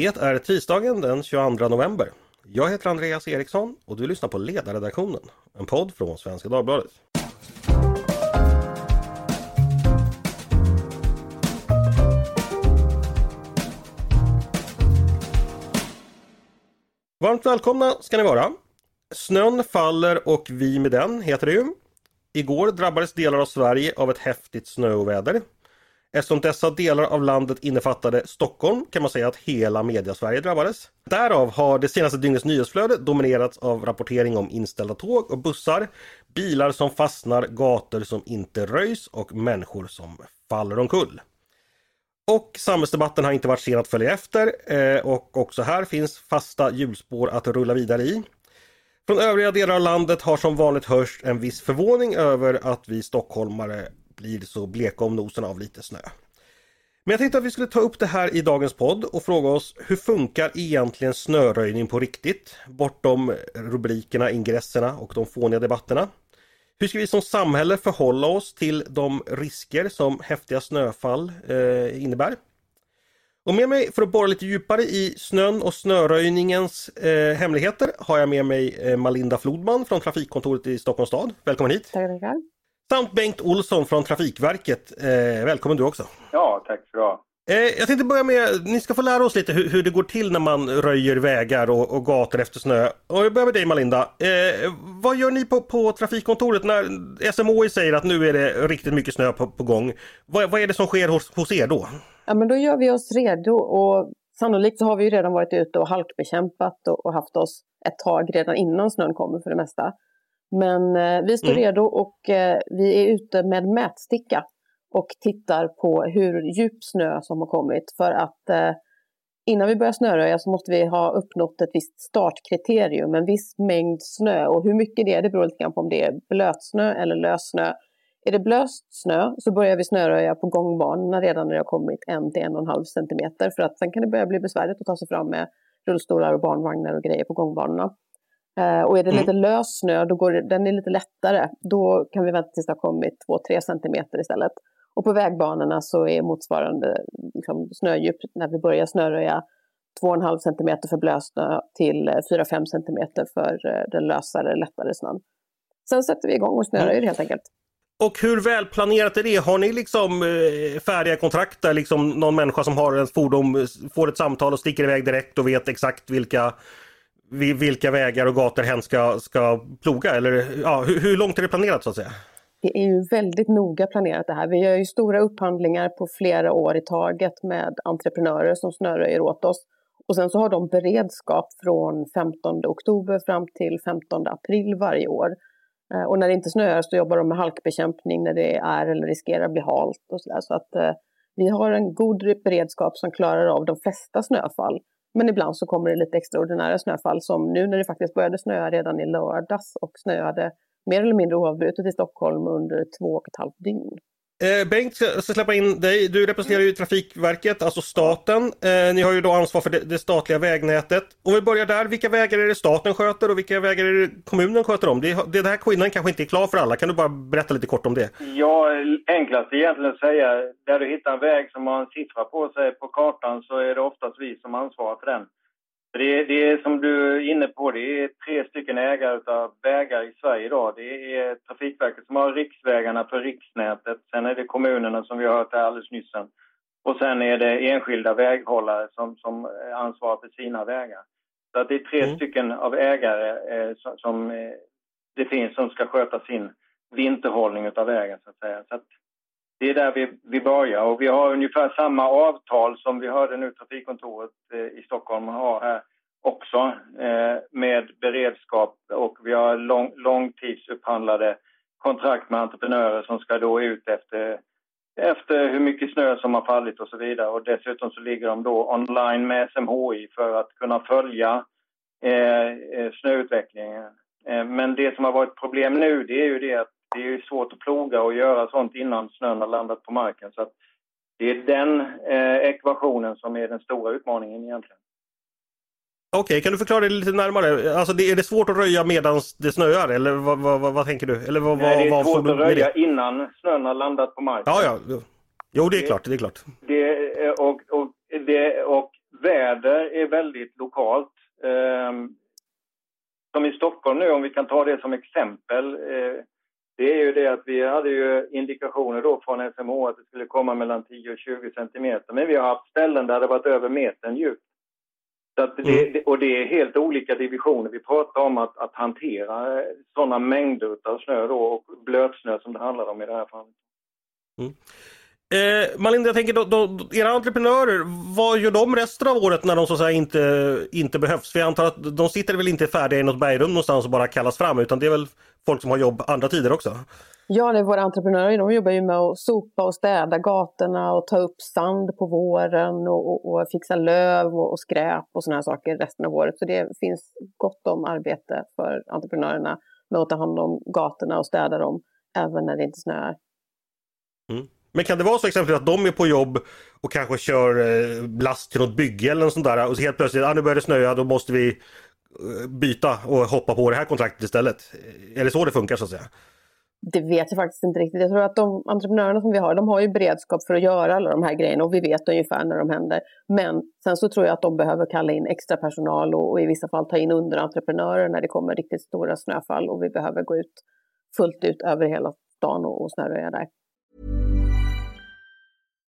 Det är tisdagen den 22 november. Jag heter Andreas Eriksson och du lyssnar på Ledarredaktionen, en podd från Svenska Dagbladet. Varmt välkomna ska ni vara. Snön faller och vi med den heter det ju. Igår drabbades delar av Sverige av ett häftigt snöoväder. Eftersom dessa delar av landet innefattade Stockholm kan man säga att hela media-Sverige drabbades. Därav har det senaste dygnets nyhetsflöde dominerats av rapportering om inställda tåg och bussar, bilar som fastnar, gator som inte röjs och människor som faller omkull. Och samhällsdebatten har inte varit sen att följa efter eh, och också här finns fasta hjulspår att rulla vidare i. Från övriga delar av landet har som vanligt hörts en viss förvåning över att vi stockholmare blir så bleka om nosen av lite snö. Men jag tänkte att vi skulle ta upp det här i dagens podd och fråga oss hur funkar egentligen snöröjning på riktigt? Bortom rubrikerna, ingresserna och de fåniga debatterna. Hur ska vi som samhälle förhålla oss till de risker som häftiga snöfall eh, innebär? Och med mig för att borra lite djupare i snön och snöröjningens eh, hemligheter har jag med mig eh, Malinda Flodman från Trafikkontoret i Stockholms stad. Välkommen hit! Tackar, tackar. Samt Bengt Olsson från Trafikverket. Eh, välkommen du också! Ja, tack så du Eh, jag tänkte börja med, ni ska få lära oss lite hur, hur det går till när man röjer vägar och, och gator efter snö. Och jag börjar med dig Malinda. Eh, vad gör ni på, på trafikkontoret när SMHI säger att nu är det riktigt mycket snö på, på gång? Vad, vad är det som sker hos, hos er då? Ja, men då gör vi oss redo och sannolikt så har vi ju redan varit ute och halkbekämpat och, och haft oss ett tag redan innan snön kommer för det mesta. Men eh, vi står mm. redo och eh, vi är ute med mätsticka och tittar på hur djup snö som har kommit. För att eh, innan vi börjar snöröja så måste vi ha uppnått ett visst startkriterium, en viss mängd snö. Och hur mycket det är, det beror lite grann på om det är blötsnö eller lössnö. Är det blöst snö så börjar vi snöröja på gångbanorna redan när det har kommit en till en och en halv centimeter. För att sen kan det börja bli besvärligt att ta sig fram med rullstolar och barnvagnar och grejer på gångbanorna. Eh, och är det mm. lite lös snö, då går det, den är lite lättare. Då kan vi vänta tills det har kommit 2-3 centimeter istället. Och på vägbanorna så är motsvarande liksom, snödjup när vi börjar snöröja 2,5 cm för blötsnö till 4-5 cm för eh, den lösare, lättare snön. Sen sätter vi igång och snöröjer mm. helt enkelt. Och hur välplanerat är det? Har ni liksom eh, färdiga kontrakt där liksom någon människa som har en fordon får ett samtal och sticker iväg direkt och vet exakt vilka vilka vägar och gator hen ska, ska ploga? Eller ja, hur, hur långt är det planerat så att säga? Det är ju väldigt noga planerat det här. Vi gör ju stora upphandlingar på flera år i taget med entreprenörer som snöröjer åt oss. Och sen så har de beredskap från 15 oktober fram till 15 april varje år. Eh, och när det inte snöar så jobbar de med halkbekämpning när det är eller riskerar att bli halt och sådär. Så att eh, vi har en god beredskap som klarar av de flesta snöfall. Men ibland så kommer det lite extraordinära snöfall som nu när det faktiskt började snöa redan i lördags och snöade mer eller mindre oavbrutet i Stockholm under två och ett halvt dygn. Eh, Bengt, jag ska släppa in dig. Du representerar ju Trafikverket, alltså staten. Eh, ni har ju då ansvar för det, det, statliga vägnätet. Om vi börjar där, vilka vägar är det staten sköter och vilka vägar är det kommunen sköter om? Det, det här skillnaden kanske inte är klar för alla. Kan du bara berätta lite kort om det? Ja, enklast egentligen att säga, där du hittar en väg som har en siffra på sig på kartan så är det oftast vi som ansvarar för den. Det, det är som du är inne på, det är tre stycken ägare av vägar i Sverige idag. Det är Trafikverket som har riksvägarna för riksnätet. Sen är det kommunerna som vi har hört här alldeles nyss. Och sen är det enskilda väghållare som, som ansvarar för sina vägar. Så att det är tre mm. stycken av ägare eh, som, som eh, det finns som ska sköta sin vinterhållning av vägen så att säga. Så att det är där vi, vi börjar och vi har ungefär samma avtal som vi hörde nu trafikkontoret eh, i Stockholm har här också eh, med beredskap och vi har lång, långtidsupphandlade kontrakt med entreprenörer som ska då ut efter, efter hur mycket snö som har fallit och så vidare. Och dessutom så ligger de då online med SMHI för att kunna följa eh, eh, snöutvecklingen. Eh, men det som har varit problem nu det är ju det att det är svårt att ploga och göra sånt innan snön har landat på marken. Så det är den eh, ekvationen som är den stora utmaningen egentligen. Okej, okay, kan du förklara det lite närmare? Alltså, är det svårt att röja medan det snöar eller vad, vad, vad, vad, tänker du? Eller vad, Nej, det är svårt att röja innan snön har landat på marken. Ja, ja. Jo, det är klart. Det är klart. Det, och, och, det, och väder är väldigt lokalt. Eh, som i Stockholm nu, om vi kan ta det som exempel. Eh, det är ju det att vi hade ju indikationer då från SMH att det skulle komma mellan 10 och 20 centimeter. Men vi har haft ställen där det varit över metern djupt. Så det, mm. och det är helt olika divisioner. Vi pratar om att, att hantera sådana mängder av snö då och blötsnö som det handlar om i det här fallet. Mm. Eh, Malin, jag tänker då, då, era entreprenörer, vad gör de resten av året när de så att säga inte, inte behövs? För jag antar att de sitter väl inte färdiga i något bergrum någonstans och bara kallas fram utan det är väl folk som har jobb andra tider också? Ja, det är våra entreprenörer de jobbar ju med att sopa och städa gatorna och ta upp sand på våren och, och, och fixa löv och, och skräp och sådana saker resten av året. Så det finns gott om arbete för entreprenörerna med att ta hand om gatorna och städa dem även när det inte snöar. Mm. Men kan det vara så exempelvis att de är på jobb och kanske kör eh, last till något bygge eller något sånt där och så helt plötsligt, ah, nu börjar det snöa, då måste vi eh, byta och hoppa på det här kontraktet istället. Är det så det funkar så att säga? Det vet jag faktiskt inte riktigt. Jag tror att de entreprenörerna som vi har, de har ju beredskap för att göra alla de här grejerna och vi vet ungefär när de händer. Men sen så tror jag att de behöver kalla in extra personal och, och i vissa fall ta in underentreprenörer när det kommer riktigt stora snöfall och vi behöver gå ut fullt ut över hela stan och, och snöröja där.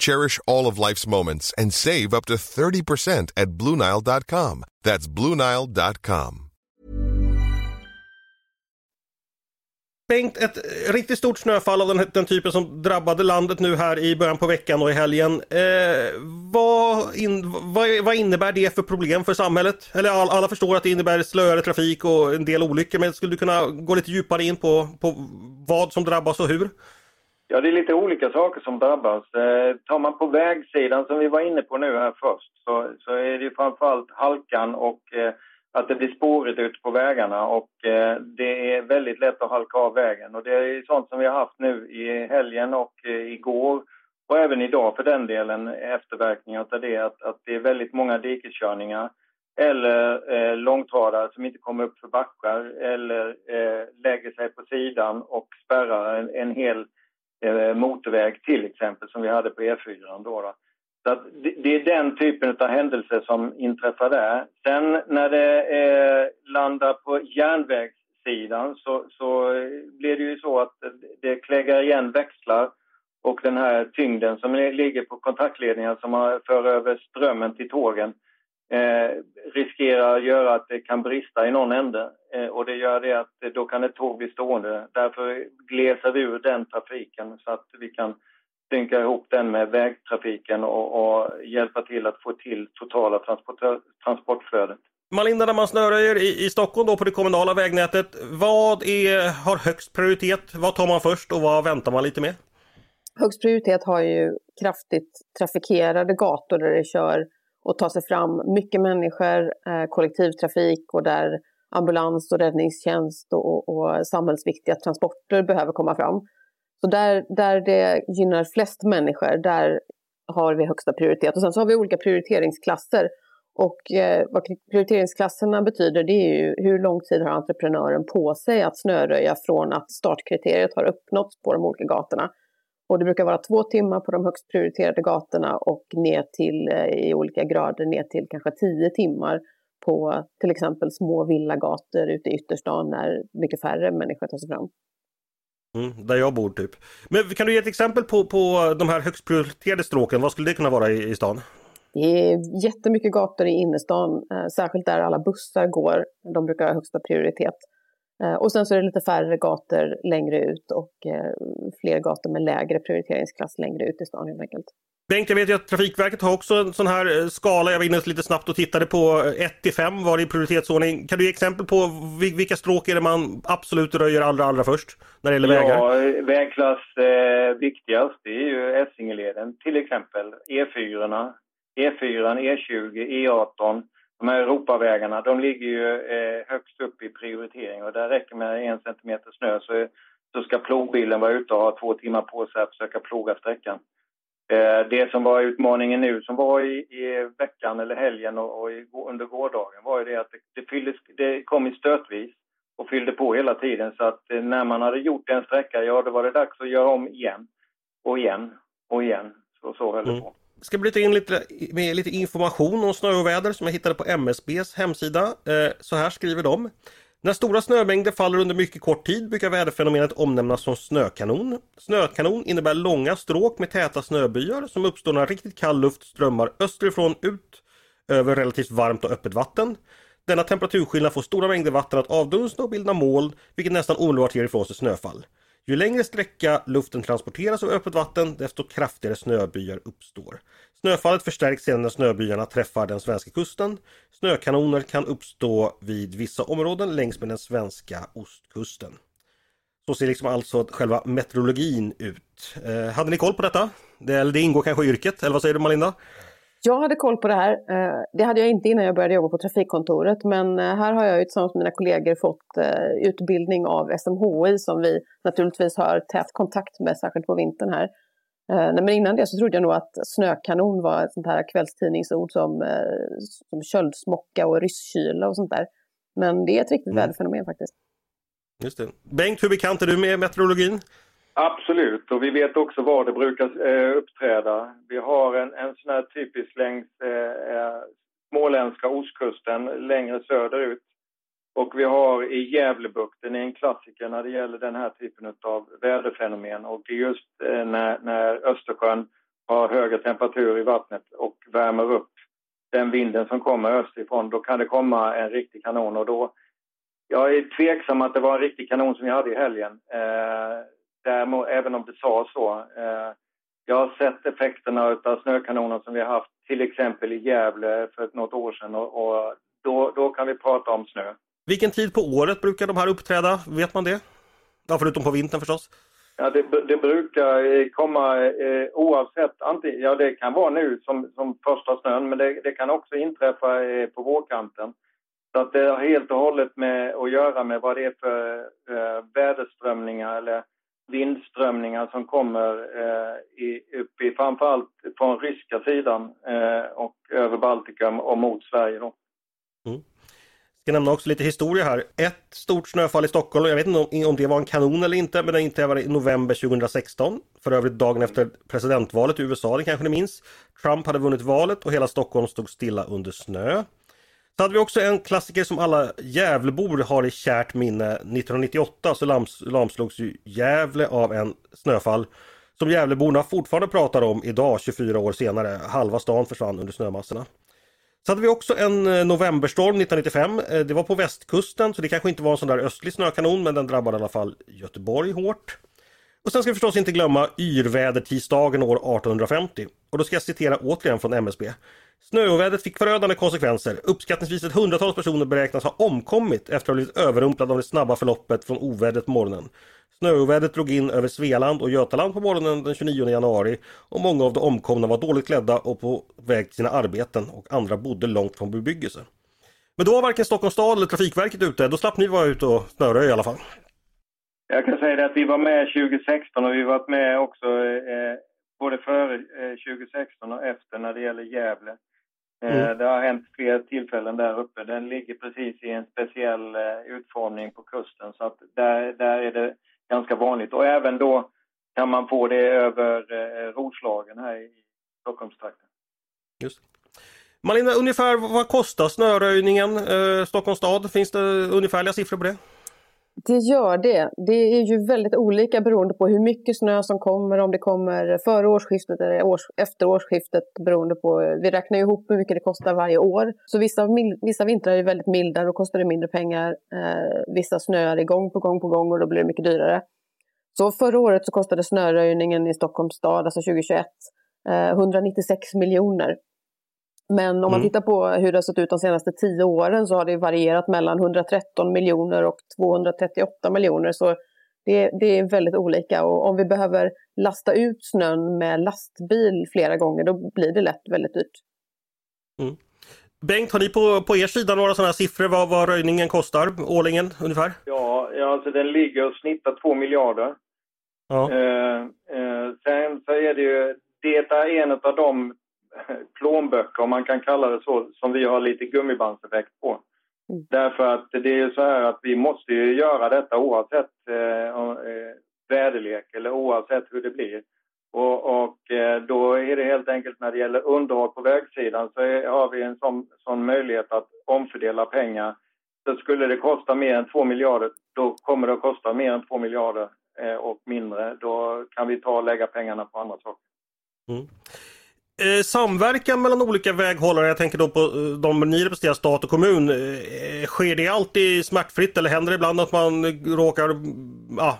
Cherish all of life's moments and save up to 30% at BlueNile.com. That's BlueNile.com. Bengt, ett riktigt stort snöfall av den, den, typen som drabbade landet nu här i början på veckan och i helgen. Eh, vad, in, vad, vad, innebär det för problem för samhället? Eller all, alla förstår att det innebär slöare trafik och en del olyckor, men skulle du kunna gå lite djupare in på, på vad som drabbas och hur? Ja, det är lite olika saker som drabbas. Eh, tar man på vägsidan som vi var inne på nu här först så, så är det ju framförallt halkan och eh, att det blir spårigt ute på vägarna och eh, det är väldigt lätt att halka av vägen. Och det är sånt som vi har haft nu i helgen och eh, igår och även idag för den delen efterverkningar av det att, att det är väldigt många dikeskörningar eller eh, långtradare som inte kommer upp för backar eller eh, lägger sig på sidan och spärrar en, en hel eh, Eh, motorväg till exempel som vi hade på E4. Då, då. Så det, är den typen av händelser som inträffar där. Sen när det eh, landar på järnvägssidan så, så blir det ju så att det kläggar igen växlar och den här tyngden som ligger på kontaktledningar som för över strömmen till tågen eh, riskerar att göra att det kan brista i någon ände. Eh, och det gör det att då kan ett tåg bli stående. Därför glesar vi ur den trafiken så att vi kan synka ihop den med vägtrafiken och, och hjälpa till att få till totala transport, transportflödet. Malinda, när man snöröjer i, i Stockholm då på det kommunala vägnätet, vad är, har högst prioritet? Vad tar man först och vad väntar man lite med? Högst prioritet har ju kraftigt trafikerade gator där det kör och ta sig fram mycket människor, eh, kollektivtrafik och där ambulans och räddningstjänst och, och, och samhällsviktiga transporter behöver komma fram. Så där, där det gynnar flest människor, där har vi högsta prioritet. Och sen så har vi olika prioriteringsklasser. Och eh, vad prioriteringsklasserna betyder det är ju hur lång tid har entreprenören på sig att snöröja från att startkriteriet har uppnåtts på de olika gatorna. Och det brukar vara två timmar på de högst prioriterade gatorna och ner till, eh, i olika grader ner till kanske tio timmar på till exempel små villagator ute i ytterstan när mycket färre människor tar sig fram. Mm, där jag bor typ. Men kan du ge ett exempel på, på de här högst prioriterade stråken? Vad skulle det kunna vara i, i stan? Det är jättemycket gator i innerstan, eh, särskilt där alla bussar går. De brukar ha högsta prioritet. Eh, och sen så är det lite färre gator längre ut och eh, fler gator med lägre prioriteringsklass längre ut i stan helt enkelt. Bengt, jag vet ju att Trafikverket har också en sån här eh, skala. Jag var inne lite snabbt och tittade på 1 till 5 var det i prioritetsordning. Kan du ge exempel på vilka stråk är det man absolut röjer allra, allra först när det gäller vägar? Ja, vägklass eh, viktigast det är ju Essingeleden till exempel. E4, E4, E20, E18. De här Europavägarna, de ligger ju eh, högst upp i prioritering och där räcker med en centimeter snö så, så ska plogbilen vara ute och ha två timmar på sig att försöka ploga sträckan. Eh, det som var utmaningen nu, som var i, i veckan eller helgen och, och i, under gårdagen, var ju det att det, det, fylldes, det kom i stötvis och fyllde på hela tiden. Så att eh, när man hade gjort en sträcka, ja då var det dags att göra om igen och igen och igen. Så, så höll det mm. på. Ska bryta in lite, med lite information om snöoväder som jag hittade på MSBs hemsida. Eh, så här skriver de. När stora snömängder faller under mycket kort tid brukar väderfenomenet omnämnas som snökanon. Snökanon innebär långa stråk med täta snöbyar som uppstår när riktigt kall luft strömmar österifrån ut över relativt varmt och öppet vatten. Denna temperaturskillnad får stora mängder vatten att avdunsta och bilda moln, vilket nästan omedelbart ger ifrån sig snöfall. Ju längre sträcka luften transporteras över öppet vatten, desto kraftigare snöbyar uppstår. Snöfallet förstärks sedan när snöbyarna träffar den svenska kusten. Snökanoner kan uppstå vid vissa områden längs med den svenska ostkusten. Så ser liksom alltså själva meteorologin ut. Eh, hade ni koll på detta? Det, eller det ingår kanske i yrket, eller vad säger du Malinda? Jag hade koll på det här. Eh, det hade jag inte innan jag började jobba på trafikkontoret. Men eh, här har jag tillsammans med mina kollegor fått eh, utbildning av SMHI som vi naturligtvis har tät kontakt med, särskilt på vintern här. Men innan det så trodde jag nog att snökanon var ett sånt här kvällstidningsord som, som köldsmocka och rysskyla och sånt där. Men det är ett riktigt mm. väderfenomen faktiskt. Just det. Bengt, hur bekant är du med meteorologin? Absolut, och vi vet också var det brukar eh, uppträda. Vi har en, en sån här typisk längs eh, eh, småländska ostkusten längre söderut. Och vi har i Gävlebukten en klassiker när det gäller den här typen av väderfenomen. Och just eh, när, när Östersjön har högre temperatur i vattnet och värmer upp den vinden som kommer österifrån, då kan det komma en riktig kanon. Och då, jag är tveksam att det var en riktig kanon som vi hade i helgen. Eh, Däremot, även om det sa så. Eh, jag har sett effekterna av snökanoner som vi har haft till exempel i Gävle för något år sedan och, och då, då kan vi prata om snö. Vilken tid på året brukar de här uppträda? Vet man det? Ja, förutom på vintern förstås. Ja, det, det brukar komma eh, oavsett. Antingen, ja, det kan vara nu som, som första snön, men det, det kan också inträffa eh, på vårkanten. Så att det har helt och hållet med att göra med vad det är för eh, väderströmningar eller vindströmningar som kommer eh, i, upp i framförallt från ryska sidan eh, och över Baltikum och mot Sverige. Då. Mm. Jag ska nämna också lite historia här. Ett stort snöfall i Stockholm, jag vet inte om, om det var en kanon eller inte, men det inträffade i november 2016. För övrigt dagen efter presidentvalet i USA, det kanske ni minns. Trump hade vunnit valet och hela Stockholm stod stilla under snö. Så hade vi också en klassiker som alla Gävlebor har i kärt minne. 1998 så lams, lamslogs ju Gävle av en snöfall som Gävleborna fortfarande pratar om idag 24 år senare. Halva stan försvann under snömassorna. Så hade vi också en eh, novemberstorm 1995. Eh, det var på västkusten så det kanske inte var en sån där östlig snökanon men den drabbade i alla fall Göteborg hårt. Och sen ska vi förstås inte glömma yrvädertisdagen år 1850. Och då ska jag citera återigen från MSB. Snöovädret fick förödande konsekvenser. Uppskattningsvis ett hundratal personer beräknas ha omkommit efter att ha blivit överrumplade av det snabba förloppet från ovädret på morgonen. Snöovädret drog in över Svealand och Götaland på morgonen den 29 januari och många av de omkomna var dåligt klädda och på väg till sina arbeten och andra bodde långt från bebyggelse. Men då var varken Stockholms stad eller Trafikverket ute, då slapp ni vara ute och snöröja i alla fall. Jag kan säga det att vi var med 2016 och vi varit med också eh, både före eh, 2016 och efter när det gäller Gävle. Eh, mm. Det har hänt fler tillfällen där uppe. Den ligger precis i en speciell eh, utformning på kusten så att där, där är det ganska vanligt. Och även då kan man få det över eh, Roslagen här i Stockholmstrakten. Just Malina, ungefär vad kostar snöröjningen eh, Stockholms stad? Finns det ungefärliga siffror på det? Det gör det. Det är ju väldigt olika beroende på hur mycket snö som kommer, om det kommer före årsskiftet eller års, efter årsskiftet beroende på, vi räknar ju ihop hur mycket det kostar varje år. Så vissa, vissa vintrar är väldigt milda, då kostar det mindre pengar. Eh, vissa snöar igång på gång på gång och då blir det mycket dyrare. Så förra året så kostade snöröjningen i Stockholms stad, alltså 2021, eh, 196 miljoner. Men om man mm. tittar på hur det har sett ut de senaste tio åren så har det varierat mellan 113 miljoner och 238 miljoner. Så det, det, är väldigt olika och om vi behöver lasta ut snön med lastbil flera gånger då blir det lätt väldigt dyrt. Mm. Bengt, har ni på, på er sida några sådana siffror vad, vad röjningen kostar årligen ungefär? Ja, alltså den ligger och snittar 2 miljarder. Ja. Eh, eh, sen så är det ju, det är en av de plånböcker, om man kan kalla det så, som vi har lite gummibandseffekt på. Mm. Därför att det är ju så här att vi måste ju göra detta oavsett eh, eh, väderlek eller oavsett hur det blir. Och, och eh, då är det helt enkelt när det gäller underhåll på vägsidan så är, har vi en sån, sån möjlighet att omfördela pengar. Så skulle det kosta mer än 2 miljarder, då kommer det att kosta mer än 2 miljarder eh, och mindre. Då kan vi ta och lägga pengarna på andra saker. Mm. Eh, samverkan mellan olika väghållare, jag tänker då på eh, de ni representerar, stat och kommun. Eh, sker det alltid smärtfritt eller händer det ibland att man råkar ja,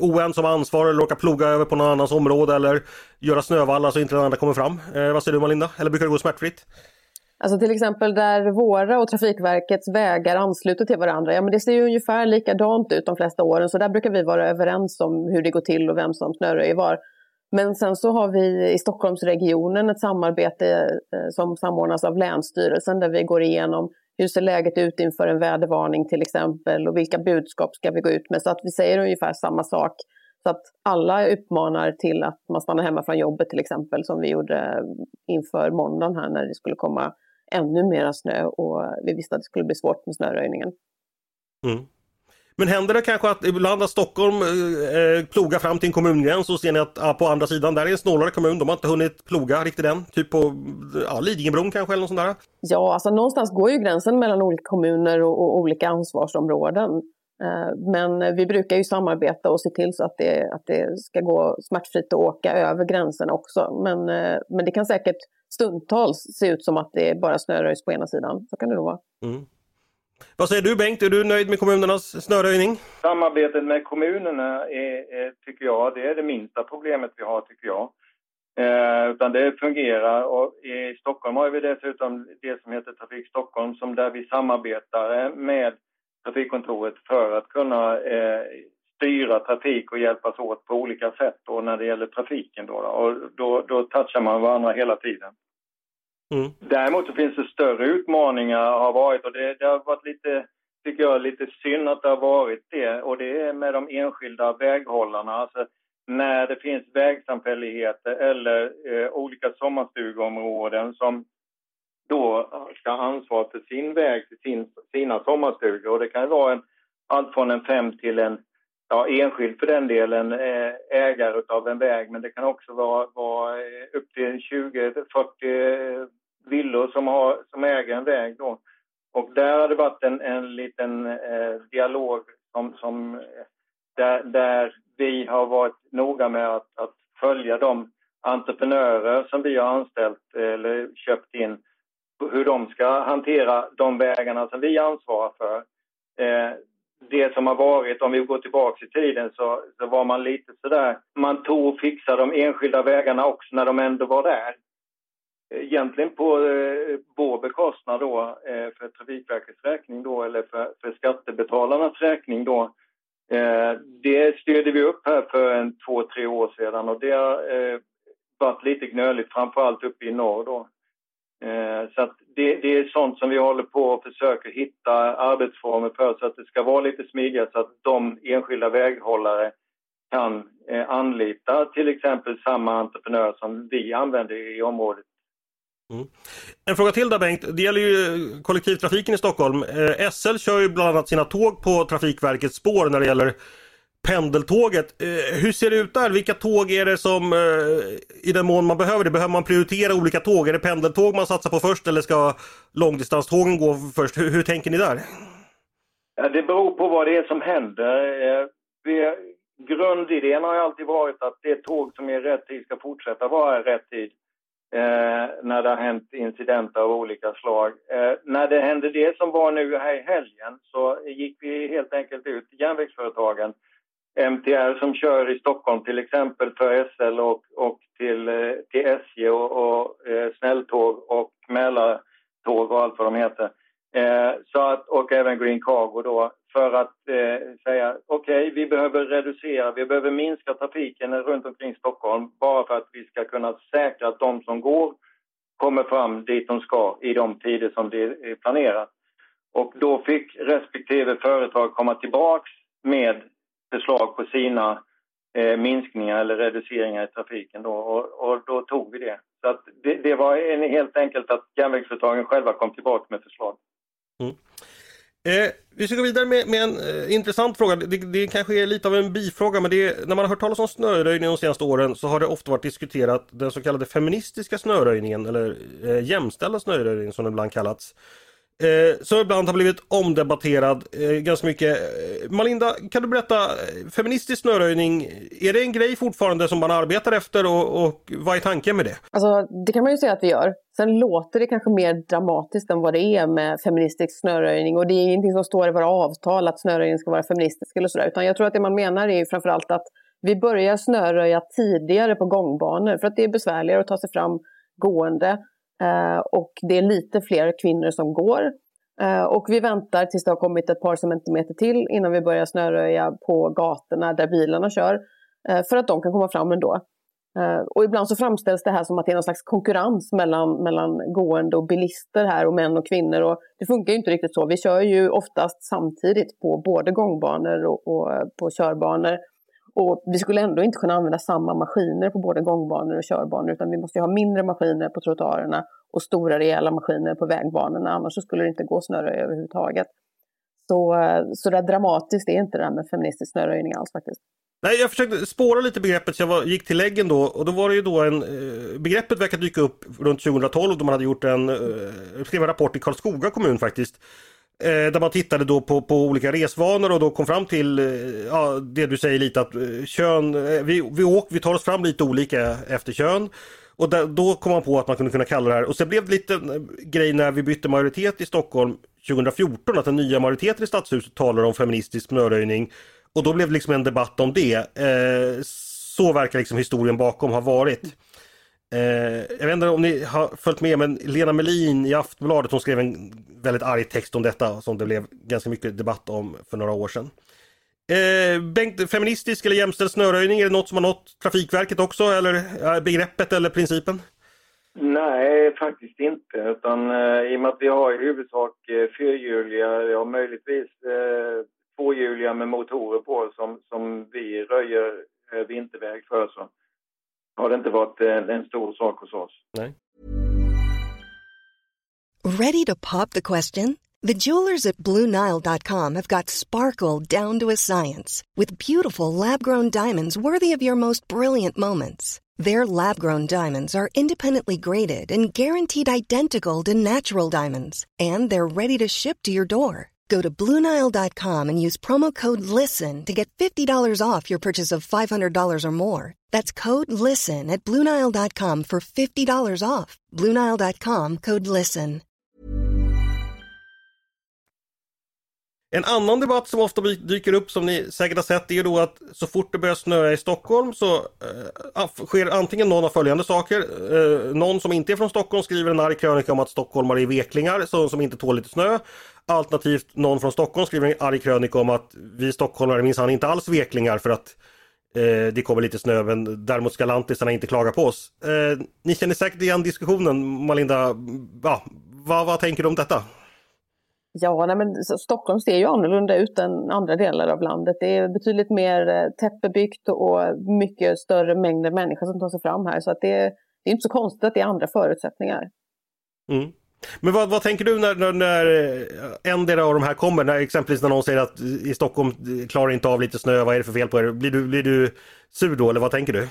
oense om ansvar eller råkar ploga över på någon annans område eller göra snövallar så inte den andra kommer fram? Eh, vad säger du Malinda? Eller brukar det gå smärtfritt? Alltså till exempel där våra och Trafikverkets vägar ansluter till varandra, ja men det ser ju ungefär likadant ut de flesta åren så där brukar vi vara överens om hur det går till och vem som snöröjer var. Men sen så har vi i Stockholmsregionen ett samarbete eh, som samordnas av Länsstyrelsen där vi går igenom hur ser läget ut inför en vädervarning till exempel och vilka budskap ska vi gå ut med så att vi säger ungefär samma sak. Så att alla uppmanar till att man stannar hemma från jobbet till exempel som vi gjorde inför måndagen här när det skulle komma ännu mera snö och vi visste att det skulle bli svårt med snöröjningen. Mm. Men händer det kanske att ibland att Stockholm eh, eh, plogar fram till en kommungräns och ser ni att ah, på andra sidan där är en snålare kommun, de har inte hunnit ploga riktigt än. Typ på ja, Lidingöbron kanske eller något sånt där? Ja, alltså någonstans går ju gränsen mellan olika kommuner och, och olika ansvarsområden. Eh, men vi brukar ju samarbeta och se till så att det, att det ska gå smärtfritt att åka över gränserna också. Men, eh, men det kan säkert stundtals se ut som att det bara snöröjs på ena sidan. Så kan det nog vara. Mm. Vad säger du Bengt, är du nöjd med kommunernas snöröjning? Samarbetet med kommunerna är, är, tycker jag, det är det minsta problemet vi har tycker jag. Eh, utan det fungerar och i Stockholm har vi dessutom det som heter Trafik Stockholm som där vi samarbetar med trafikkontoret för att kunna eh, styra trafik och hjälpas åt på olika sätt då när det gäller trafiken då, och då, då touchar man varandra hela tiden. Mm. Däremot så finns det större utmaningar har varit och det, det, har varit lite, tycker jag, lite synd att det har varit det och det är med de enskilda väghållarna. Alltså när det finns vägsamfälligheter eller eh, olika sommarstugområden som då ska ha ansvar för sin väg till sin, sina sommarstugor och det kan vara en, allt från en fem till en ja, enskild för den delen eh, ägare av en väg men det kan också vara, vara eh, upp till 20-40 villor som, har, som äger en väg då. Och där har det varit en, en liten eh, dialog som, som eh, där, där, vi har varit noga med att, att, följa de entreprenörer som vi har anställt eh, eller köpt in hur de ska hantera de vägarna som vi ansvarar för. Eh, det som har varit, om vi går tillbaka i tiden, så, så var man lite sådär... Man tog och fixade de enskilda vägarna också när de ändå var där Eh, egentligen på eh, vår bekostnad då, eh, för Trafikverkets räkning då, eller för, för skattebetalarnas räkning då. Eh, det styrde vi upp här för en två, tre år sedan och det har eh, varit lite gnöligt, framförallt uppe i norr då. Eh, så att det, det, är sånt som vi håller på och försöker hitta arbetsformer för så att det ska vara lite smidigare så att de enskilda väghållare kan eh, anlita till exempel samma entreprenör som vi använder i området Mm. En fråga till där Bengt. Det gäller ju kollektivtrafiken i Stockholm. Eh, SL kör ju bland annat sina tåg på Trafikverkets spår när det gäller pendeltåget. Eh, hur ser det ut där? Vilka tåg är det som eh, i den mån man behöver det? Behöver man prioritera olika tåg? Är det pendeltåg man satsar på först eller ska långdistanstågen gå först? Hur, hur tänker ni där? Ja, det beror på vad det är som händer. Eh, vi, grundidén har ju alltid varit att det tåg som är rätt tid ska fortsätta vara rätt tid eh, när det har hänt incidenter av olika slag. Eh, när det hände det som var nu här i helgen så gick vi helt enkelt ut till järnvägsföretagen MTR som kör i Stockholm till exempel för SL och, och till, eh, till SJ och, och eh, snälltåg och Mälartåg och allt vad de heter. Eh, så att, och även Green Cargo då för att eh, säga okej, okay, vi behöver reducera, vi behöver minska trafiken runt omkring Stockholm bara för att vi ska kunna säkra att de som går kommer fram dit de ska i de tider som det är planerat. Och då fick respektive företag komma tillbaks med förslag på sina eh, minskningar eller reduceringar i trafiken då, och, och då tog vi det. Så att det, det var en, helt enkelt att järnvägsföretagen själva kom tillbaka med förslag. Mm. Eh, vi ska gå vidare med, med en eh, intressant fråga. Det, det kanske är lite av en bifråga men är, när man har hört talas om snöröjning de senaste åren så har det ofta varit diskuterat den så kallade feministiska snöröjningen eller eh, jämställda snöröjningen som den ibland kallats. Eh, som ibland har blivit omdebatterad eh, ganska mycket. Eh, Malinda, kan du berätta, eh, feministisk snöröjning, är det en grej fortfarande som man arbetar efter och, och vad är tanken med det? Alltså, det kan man ju säga att vi gör. Sen låter det kanske mer dramatiskt än vad det är med feministisk snöröjning och det är ingenting som står i våra avtal att snöröjning ska vara feministisk eller sådär, utan jag tror att det man menar är ju framförallt att vi börjar snöröja tidigare på gångbanor för att det är besvärligare att ta sig fram gående Eh, och det är lite fler kvinnor som går. Eh, och vi väntar tills det har kommit ett par centimeter till innan vi börjar snöröja på gatorna där bilarna kör. Eh, för att de kan komma fram ändå. Och ibland så framställs det här som att det är någon slags konkurrens mellan, mellan gående och bilister här och män och kvinnor. Och det funkar ju inte riktigt så. Vi kör ju oftast samtidigt på både gångbanor och, och på körbanor. Och vi skulle ändå inte kunna använda samma maskiner på både gångbanor och körbanor utan vi måste ha mindre maskiner på trottoarerna och stora rejäla maskiner på vägbanorna annars skulle det inte gå snöröja överhuvudtaget. Så, eh, så där dramatiskt är inte det här med feministisk snöröjning alls faktiskt. Nej, jag försökte spåra lite begreppet så jag var, gick till läggen då och då var det ju då en... Eh, begreppet verkar dyka upp runt 2012 då man hade gjort en, eh, skrev en rapport i Karlskoga kommun faktiskt Eh, där man tittade då på, på olika resvanor och då kom fram till eh, ja, det du säger lite att eh, kön, eh, vi, vi, åker, vi tar oss fram lite olika efter kön. Och där, då kom man på att man kunde kunna kalla det här och sen blev det lite eh, grej när vi bytte majoritet i Stockholm 2014 att den nya majoriteten i stadshuset talar om feministisk snöröjning. Och då blev det liksom en debatt om det. Eh, så verkar liksom historien bakom ha varit. Eh, jag vet inte om ni har följt med men Lena Melin i Aftonbladet hon skrev en väldigt arg text om detta som det blev ganska mycket debatt om för några år sedan. Eh, Bengt, feministisk eller jämställd snöröjning, är det något som har nått Trafikverket också eller eh, begreppet eller principen? Nej, faktiskt inte. Utan eh, i och med att vi har i huvudsak eh, fyrhjuliga, ja möjligtvis eh, tvåhjuliga med motorer på som, som vi röjer eh, vinterväg för så har det inte varit en, en stor sak hos oss. Nej. Ready to pop the question? The jewelers at BlueNile.com have got sparkle down to a science with beautiful lab-grown diamonds worthy of your most brilliant moments. Their lab-grown diamonds are independently graded and guaranteed identical to natural diamonds, and they're ready to ship to your door. Go to Bluenile.com and use promo code LISTEN to get $50 off your purchase of $500 or more. That's code LISTEN at Bluenile.com for $50 off. Bluenile.com code LISTEN. En annan debatt som ofta dyker upp som ni säkert har sett är då att så fort det börjar snöa i Stockholm så äh, sker antingen någon av följande saker. Äh, någon som inte är från Stockholm skriver en arg krönika om att stockholmare är veklingar som, som inte tål lite snö. Alternativt någon från Stockholm skriver en arg krönika om att vi stockholmare minsann inte alls veklingar för att eh, det kommer lite snö men däremot ska lantisarna inte klaga på oss. Eh, ni känner säkert igen diskussionen Malinda. Ja, vad, vad tänker du om detta? Ja, nej, men Stockholm ser ju annorlunda ut än andra delar av landet. Det är betydligt mer eh, tättbebyggt och mycket större mängder människor som tar sig fram här. Så att det, det är inte så konstigt att det är andra förutsättningar. Mm. Men vad, vad, tänker du när, när, när eh, en av de här kommer? När, exempelvis när någon säger att eh, i Stockholm eh, klarar inte av lite snö, vad är det för fel på er? Blir du, blir du sur då eller vad tänker du?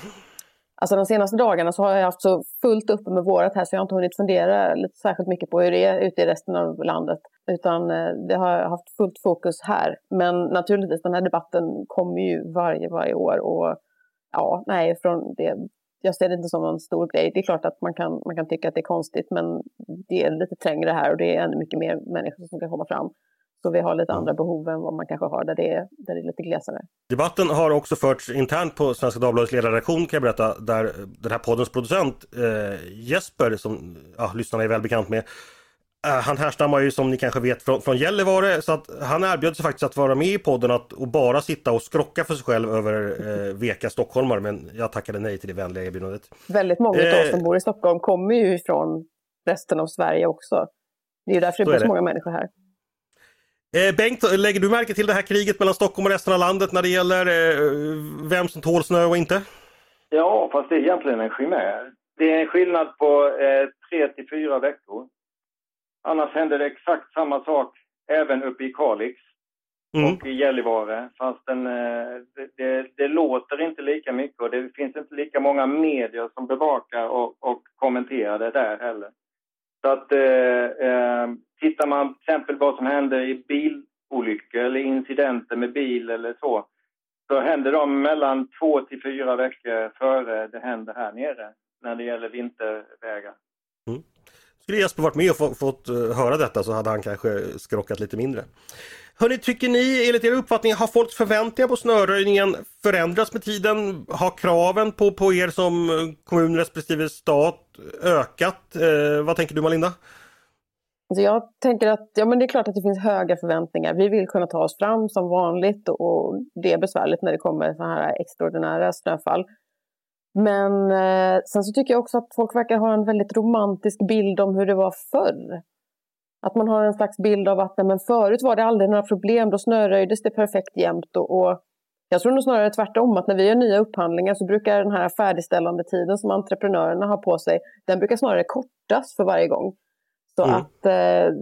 Alltså de senaste dagarna så har jag haft så fullt uppe med vårat här så jag har inte hunnit fundera lite särskilt mycket på hur det är ute i resten av landet. Utan det har jag haft fullt fokus här. Men naturligtvis den här debatten kommer ju varje, varje år och ja, nej, från det jag ser det inte som någon stor grej. Det är klart att man kan, man kan tycka att det är konstigt men det är lite trängre här och det är ännu mycket mer människor som kan komma fram. Så vi har lite andra behov än vad man kanske har där det är, där det är lite glesare. Debatten har också förts internt på Svenska Dagbladets ledarredaktion kan jag berätta, där den här poddens producent eh, Jesper, som ja, lyssnarna är väl bekant med, han härstammar ju som ni kanske vet från, från Gällivare så att han erbjöd sig faktiskt att vara med i podden att, och bara sitta och skrocka för sig själv över eh, veka stockholmare men jag tackade nej till det vänliga erbjudandet. Väldigt många av oss som eh, bor i Stockholm kommer ju från resten av Sverige också. Det är ju därför det bor så många människor här. Eh, Bengt, lägger du märke till det här kriget mellan Stockholm och resten av landet när det gäller eh, vem som tål snö och inte? Ja, fast det är egentligen en chimär. Det är en skillnad på eh, tre till fyra veckor. Annars händer det exakt samma sak även uppe i Kalix mm. och i Gällivare. Fast den, eh, det, det, det, låter inte lika mycket och det finns inte lika många medier som bevakar och, och kommenterar det där heller. Så att eh, eh, tittar man till exempel vad som händer i bilolyckor eller incidenter med bil eller så, så händer de mellan två till fyra veckor före det händer här nere när det gäller vintervägar. Skulle Jesper varit med och få, fått eh, höra detta så hade han kanske skrockat lite mindre. Hörni, tycker ni, enligt er uppfattning, har folks förväntningar på snöröjningen förändrats med tiden? Har kraven på, på er som kommun respektive stat ökat? Eh, vad tänker du Malinda? Alltså jag tänker att ja, men det är klart att det finns höga förväntningar. Vi vill kunna ta oss fram som vanligt och det är besvärligt när det kommer sådana här extraordinära snöfall. Men eh, sen så tycker jag också att folk verkar ha en väldigt romantisk bild om hur det var förr. Att man har en slags bild av att nej, men förut var det aldrig några problem, då snöröjdes det perfekt jämt. Och, och jag tror nog snarare tvärtom, att när vi gör nya upphandlingar så brukar den här färdigställande tiden som entreprenörerna har på sig, den brukar snarare kortas för varje gång. Så mm. att eh,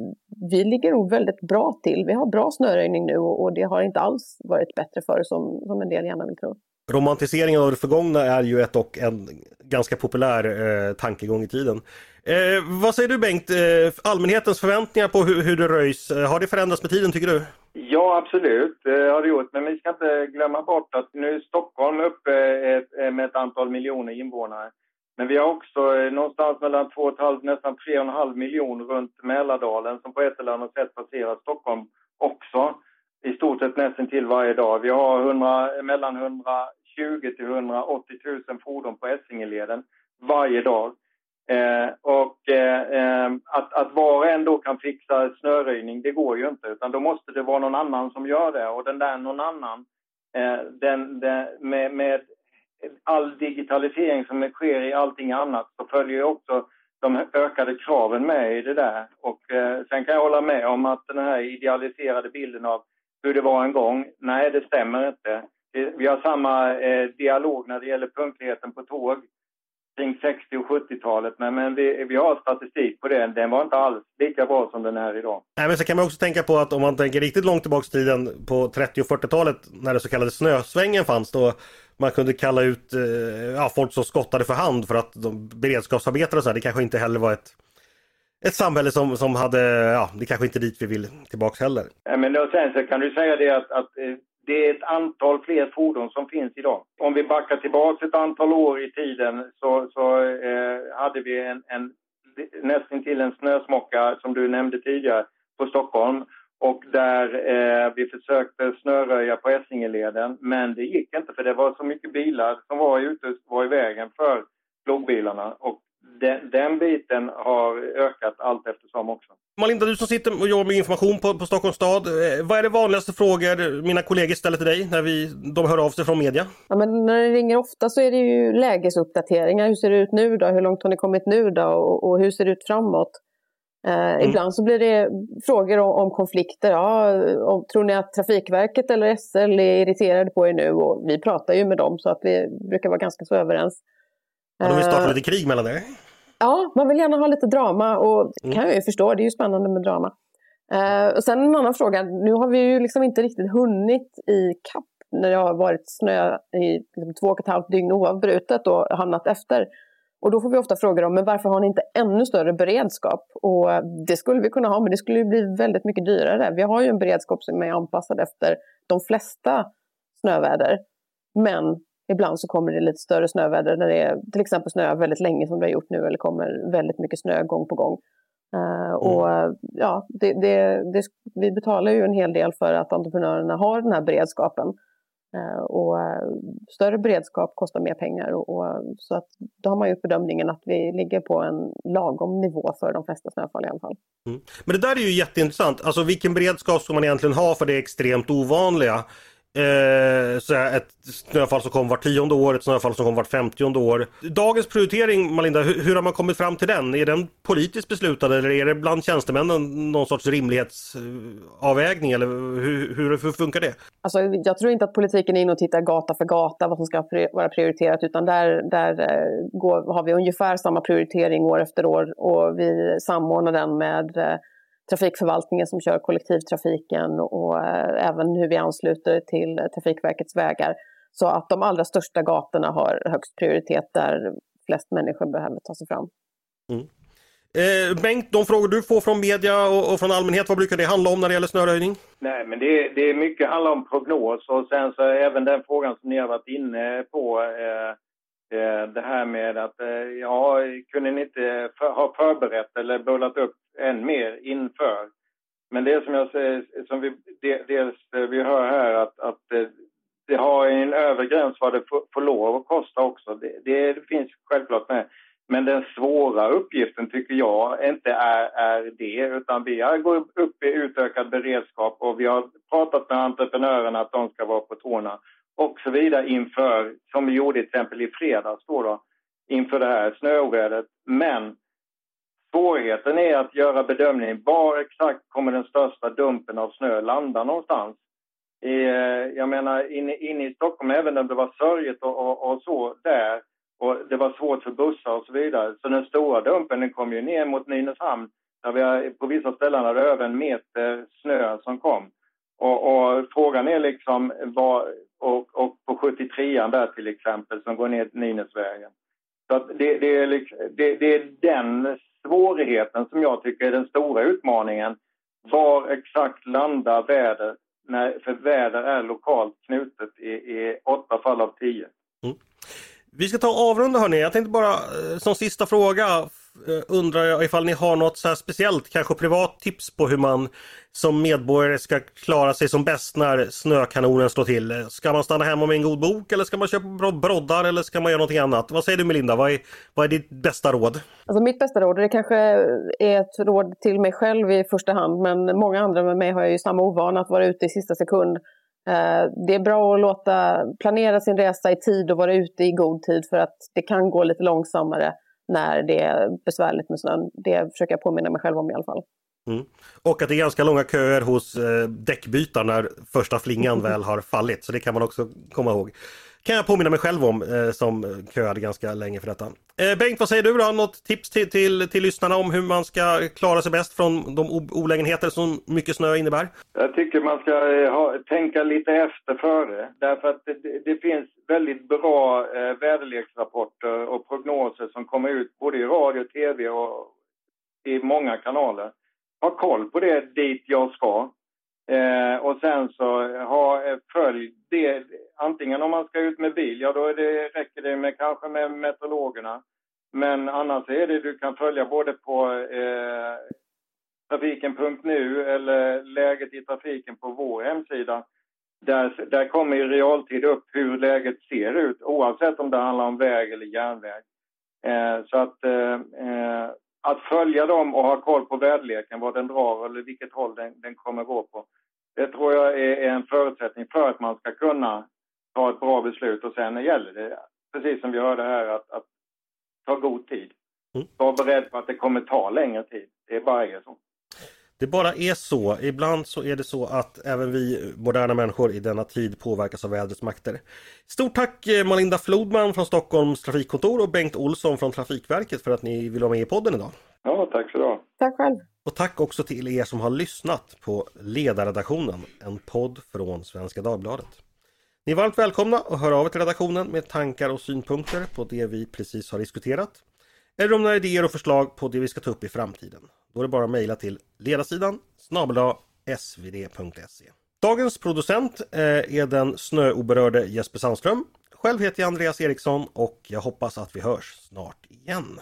vi ligger nog väldigt bra till. Vi har bra snöröjning nu och, och det har inte alls varit bättre för som, som en del gärna vill tro. Romantiseringen av det förgångna är ju ett och en ganska populär eh, tankegång i tiden. Eh, vad säger du Bengt, eh, allmänhetens förväntningar på hur, hur det röjs, eh, har det förändrats med tiden tycker du? Ja absolut, det har det gjort. Men vi ska inte glömma bort att nu är Stockholm uppe ett, med ett antal miljoner invånare. Men vi har också eh, någonstans mellan 2,5 nästan 3,5 miljoner runt Mälardalen som på ett eller annat sätt passerar Stockholm också. I stort sett nästan till varje dag. Vi har 100, mellan 120 till 180 000 fordon på Essingeleden varje dag. Eh, och eh, eh, att, att var och en då kan fixa snöröjning, det går ju inte. Utan då måste det vara någon annan som gör det. Och den där någon annan, eh, den, den, med, med all digitalisering som sker i allting annat så följer ju också de ökade kraven med i det där. Och eh, sen kan jag hålla med om att den här idealiserade bilden av hur det var en gång, nej det stämmer inte. Vi har samma eh, dialog när det gäller punktligheten på tåg kring 60 och 70-talet. Men, men vi, vi har statistik på det. Den var inte alls lika bra som den är idag. Nej, men så kan man också tänka på att om man tänker riktigt långt tillbaka i tiden på 30 och 40-talet när det så kallade snösvängen fanns då man kunde kalla ut eh, ja, folk som skottade för hand för att de beredskapsarbetare och så här, det kanske inte heller var ett ett samhälle som, som hade, ja, det kanske inte är dit vi vill tillbaks heller. Men då, sen så kan du säga det att, att eh, det är ett antal fler fordon som finns idag. Om vi backar tillbaka ett antal år i tiden så, så eh, hade vi en, en nästan till en snösmocka som du nämnde tidigare på Stockholm och där eh, vi försökte snöröja på Essingeleden men det gick inte för det var så mycket bilar som var ute var i vägen för plogbilarna och den, den, biten har ökat allt eftersom också. Malinda, du som sitter och jobbar med information på, på Stockholms stad. Eh, vad är det vanligaste frågor mina kollegor ställer till dig när vi, de hör av sig från media? Ja, men när det ringer ofta så är det ju lägesuppdateringar. Hur ser det ut nu då? Hur långt har ni kommit nu då? Och, och hur ser det ut framåt? Eh, mm. Ibland så blir det frågor om, om konflikter. Ja, om, tror ni att Trafikverket eller SL är irriterade på er nu? Och vi pratar ju med dem så att vi brukar vara ganska så överens. Ja, de vill starta lite krig mellan er? Ja, man vill gärna ha lite drama och det kan mm. jag ju förstå, det är ju spännande med drama. Uh, och sen en annan fråga, nu har vi ju liksom inte riktigt hunnit i kapp när det har varit snö i liksom, två och ett halvt dygn oavbrutet och hamnat efter. Och då får vi ofta frågor om men varför har ni inte ännu större beredskap? Och det skulle vi kunna ha, men det skulle bli väldigt mycket dyrare. Vi har ju en beredskap som är anpassad efter de flesta snöväder. Men Ibland så kommer det lite större snöväder när det är, till exempel snöar väldigt länge som det har gjort nu eller kommer väldigt mycket snö gång på gång. Uh, och ja, det, det, det, vi betalar ju en hel del för att entreprenörerna har den här beredskapen. Uh, och större beredskap kostar mer pengar. Och, och, så att då har man gjort bedömningen att vi ligger på en lagom nivå för de flesta snöfall i alla fall. Mm. Men det där är ju jätteintressant. Alltså vilken beredskap ska man egentligen ha för det extremt ovanliga? Eh, så ett snöfall som kom vart tionde år, ett snöfall som kom vart femtionde år. Dagens prioritering Malinda, hur, hur, har man kommit fram till den? Är den politiskt beslutad eller är det bland tjänstemännen någon sorts rimlighetsavvägning eller hur, hur, hur funkar det? Alltså, jag tror inte att politiken är inne och tittar gata för gata vad som ska vara prioriterat utan där, där eh, går, har vi ungefär samma prioritering år efter år och vi samordnar den med eh, trafikförvaltningen som kör kollektivtrafiken och eh, även hur vi ansluter till Trafikverkets vägar. Så att de allra största gatorna har högst prioritet där flest människor behöver ta sig fram. Mm. Eh, Bengt, de frågor du får från media och, och, från allmänhet, vad brukar det handla om när det gäller snöröjning? Nej, men det, det är mycket handlar om prognos och sen så även den frågan som ni har varit inne på. Eh, eh, det här med att, eh, ja, kunde ni inte för, ha förberett eller bullat upp än mer inför. Men det som jag säger, som vi dels eh, vi hör här att, att eh, det har en övre gräns vad det får, lov att kosta också. Det, det, finns självklart med. Men den svåra uppgiften tycker jag inte är, är det utan vi går upp i utökad beredskap och vi har pratat med entreprenörerna att de ska vara på tårna och så vidare inför, som vi gjorde till exempel i fredags då, då inför det här snöovädret. Men Svårigheten är att göra bedömningen var exakt kommer den största dumpen av snö landa någonstans. I, eh, jag menar inne, in i Stockholm, även om det var sörjigt och, och, och, så där och det var svårt för bussar och så vidare. Så den stora dumpen den kom ju ner mot Nynäshamn där vi har, på vissa ställen hade över en meter snö som kom. Och, och frågan är liksom vad, och, och på 73an där till exempel som går ner till Nynäsvägen. Så det, det, är, liksom, det, det är den svårigheten som jag tycker är den stora utmaningen. Var exakt landar väder? När, för väder är lokalt knutet i, i åtta fall av tio. Mm. Vi ska ta och avrunda hörni. Jag tänkte bara eh, som sista fråga Eh, undrar jag ifall ni har något så speciellt, kanske privat tips på hur man som medborgare ska klara sig som bäst när snökanonen slår till. Ska man stanna hemma med en god bok eller ska man köpa broddar eller ska man göra någonting annat? Vad säger du Melinda? Vad är, vad är ditt bästa råd? Alltså mitt bästa råd, det kanske är ett råd till mig själv i första hand, men många andra med mig har ju samma ovana att vara ute i sista sekund. Eh, det är bra att låta planera sin resa i tid och vara ute i god tid för att det kan gå lite långsammare när det är besvärligt med snön. Det försöker jag påminna mig själv om i alla fall. Mm. Och att det är ganska långa köer hos eh, däckbytaren när första flingan väl har fallit. Så det kan man också komma ihåg kan jag påminna mig själv om eh, som köade ganska länge för detta. Eh, Bengt, vad säger du då? Något tips till, till, till lyssnarna om hur man ska klara sig bäst från de olägenheter som mycket snö innebär? Jag tycker man ska eh, ha, tänka lite efter före. Därför att det, det finns väldigt bra eh, väderleksrapporter och prognoser som kommer ut både i radio, tv och i många kanaler. Ha koll på det dit jag ska. Eh, och sen så ha, eh, följ det. Antingen om man ska ut med bil, ja då det, räcker det med kanske med meteorologerna. Men annars är det du kan följa både på eh, trafiken.nu eller läget i trafiken på vår hemsida. Där, där kommer i realtid upp hur läget ser ut oavsett om det handlar om väg eller järnväg. Eh, så att, eh, eh att följa dem och ha koll på väderleken, vad den drar eller vilket håll den, den kommer gå på. Det tror jag är en förutsättning för att man ska kunna ta ett bra beslut och sen gäller det, precis som vi hörde här, att, att ta god tid. Mm. Var beredd på att det kommer ta längre tid. Det bara är så. Det bara är så. Ibland så är det så att även vi moderna människor i denna tid påverkas av vädrets makter. Stort tack eh, Malinda Flodman från Stockholms trafikkontor och Bengt Olsson från Trafikverket för att ni vill vara med i podden idag. Ja, tack så du Tack själv. Och tack också till er som har lyssnat på Ledarredaktionen, en podd från Svenska Dagbladet. Ni är varmt välkomna att höra av er till redaktionen med tankar och synpunkter på det vi precis har diskuterat. Eller om ni har idéer och förslag på det vi ska ta upp i framtiden. Då är det bara att mejla till ledarsidan snabel svd.se. Dagens producent eh, är den snöoberörde Jesper Sandström. Själv heter jag Andreas Eriksson och jag hoppas att vi hörs snart igen.